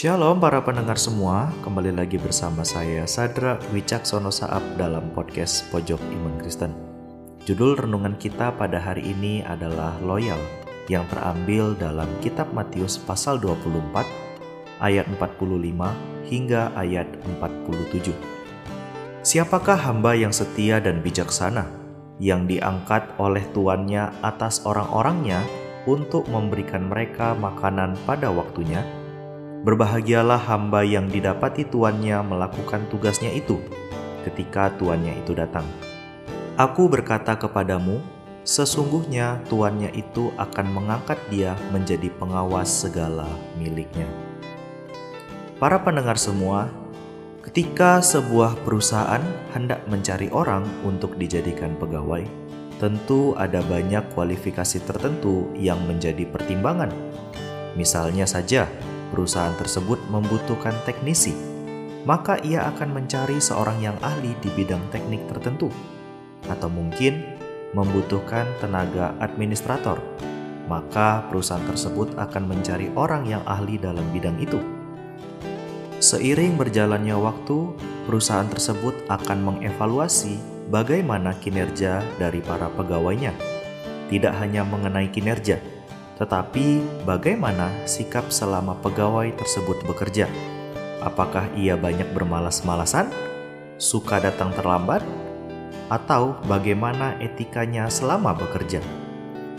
Shalom para pendengar semua, kembali lagi bersama saya Sadra Wicaksono Saab dalam podcast Pojok Iman Kristen. Judul renungan kita pada hari ini adalah Loyal yang terambil dalam kitab Matius pasal 24 ayat 45 hingga ayat 47. Siapakah hamba yang setia dan bijaksana yang diangkat oleh tuannya atas orang-orangnya untuk memberikan mereka makanan pada waktunya? Berbahagialah hamba yang didapati tuannya melakukan tugasnya itu ketika tuannya itu datang. Aku berkata kepadamu, sesungguhnya tuannya itu akan mengangkat dia menjadi pengawas segala miliknya. Para pendengar semua, ketika sebuah perusahaan hendak mencari orang untuk dijadikan pegawai, tentu ada banyak kualifikasi tertentu yang menjadi pertimbangan. Misalnya saja, perusahaan tersebut membutuhkan teknisi, maka ia akan mencari seorang yang ahli di bidang teknik tertentu, atau mungkin membutuhkan tenaga administrator, maka perusahaan tersebut akan mencari orang yang ahli dalam bidang itu. Seiring berjalannya waktu, perusahaan tersebut akan mengevaluasi bagaimana kinerja dari para pegawainya, tidak hanya mengenai kinerja tetapi bagaimana sikap selama pegawai tersebut bekerja? Apakah ia banyak bermalas-malasan, suka datang terlambat, atau bagaimana etikanya selama bekerja?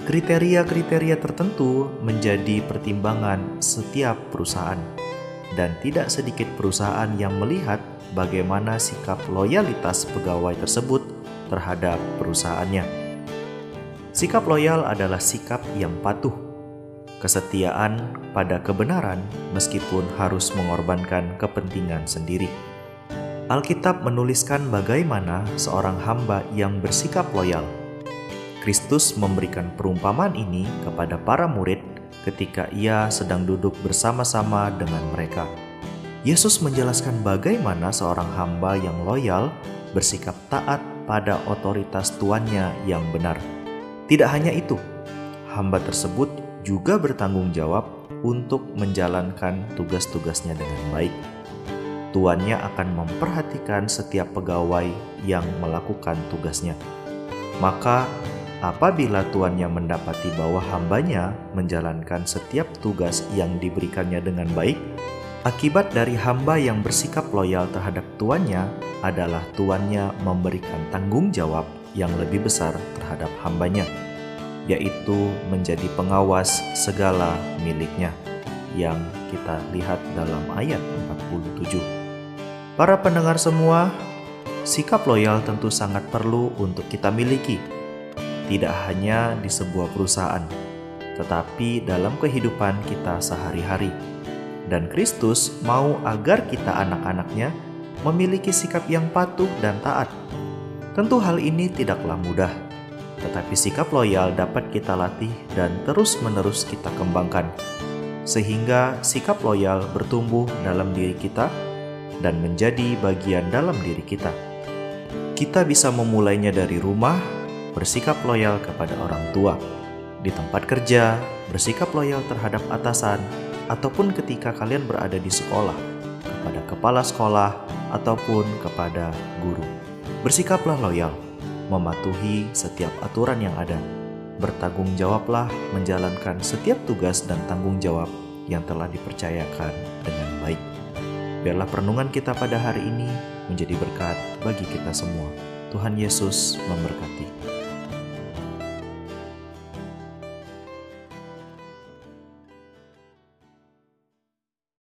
Kriteria-kriteria tertentu menjadi pertimbangan setiap perusahaan, dan tidak sedikit perusahaan yang melihat bagaimana sikap loyalitas pegawai tersebut terhadap perusahaannya. Sikap loyal adalah sikap yang patuh kesetiaan pada kebenaran meskipun harus mengorbankan kepentingan sendiri. Alkitab menuliskan bagaimana seorang hamba yang bersikap loyal. Kristus memberikan perumpamaan ini kepada para murid ketika ia sedang duduk bersama-sama dengan mereka. Yesus menjelaskan bagaimana seorang hamba yang loyal bersikap taat pada otoritas tuannya yang benar. Tidak hanya itu, hamba tersebut juga bertanggung jawab untuk menjalankan tugas-tugasnya dengan baik. Tuannya akan memperhatikan setiap pegawai yang melakukan tugasnya. Maka, apabila tuannya mendapati bahwa hambanya menjalankan setiap tugas yang diberikannya dengan baik, akibat dari hamba yang bersikap loyal terhadap tuannya adalah tuannya memberikan tanggung jawab yang lebih besar terhadap hambanya yaitu menjadi pengawas segala miliknya yang kita lihat dalam ayat 47. Para pendengar semua, sikap loyal tentu sangat perlu untuk kita miliki. Tidak hanya di sebuah perusahaan, tetapi dalam kehidupan kita sehari-hari. Dan Kristus mau agar kita anak-anaknya memiliki sikap yang patuh dan taat. Tentu hal ini tidaklah mudah, tetapi sikap loyal dapat kita latih dan terus-menerus kita kembangkan, sehingga sikap loyal bertumbuh dalam diri kita dan menjadi bagian dalam diri kita. Kita bisa memulainya dari rumah, bersikap loyal kepada orang tua, di tempat kerja, bersikap loyal terhadap atasan, ataupun ketika kalian berada di sekolah, kepada kepala sekolah, ataupun kepada guru. Bersikaplah loyal mematuhi setiap aturan yang ada. Bertanggung jawablah menjalankan setiap tugas dan tanggung jawab yang telah dipercayakan dengan baik. Biarlah perenungan kita pada hari ini menjadi berkat bagi kita semua. Tuhan Yesus memberkati.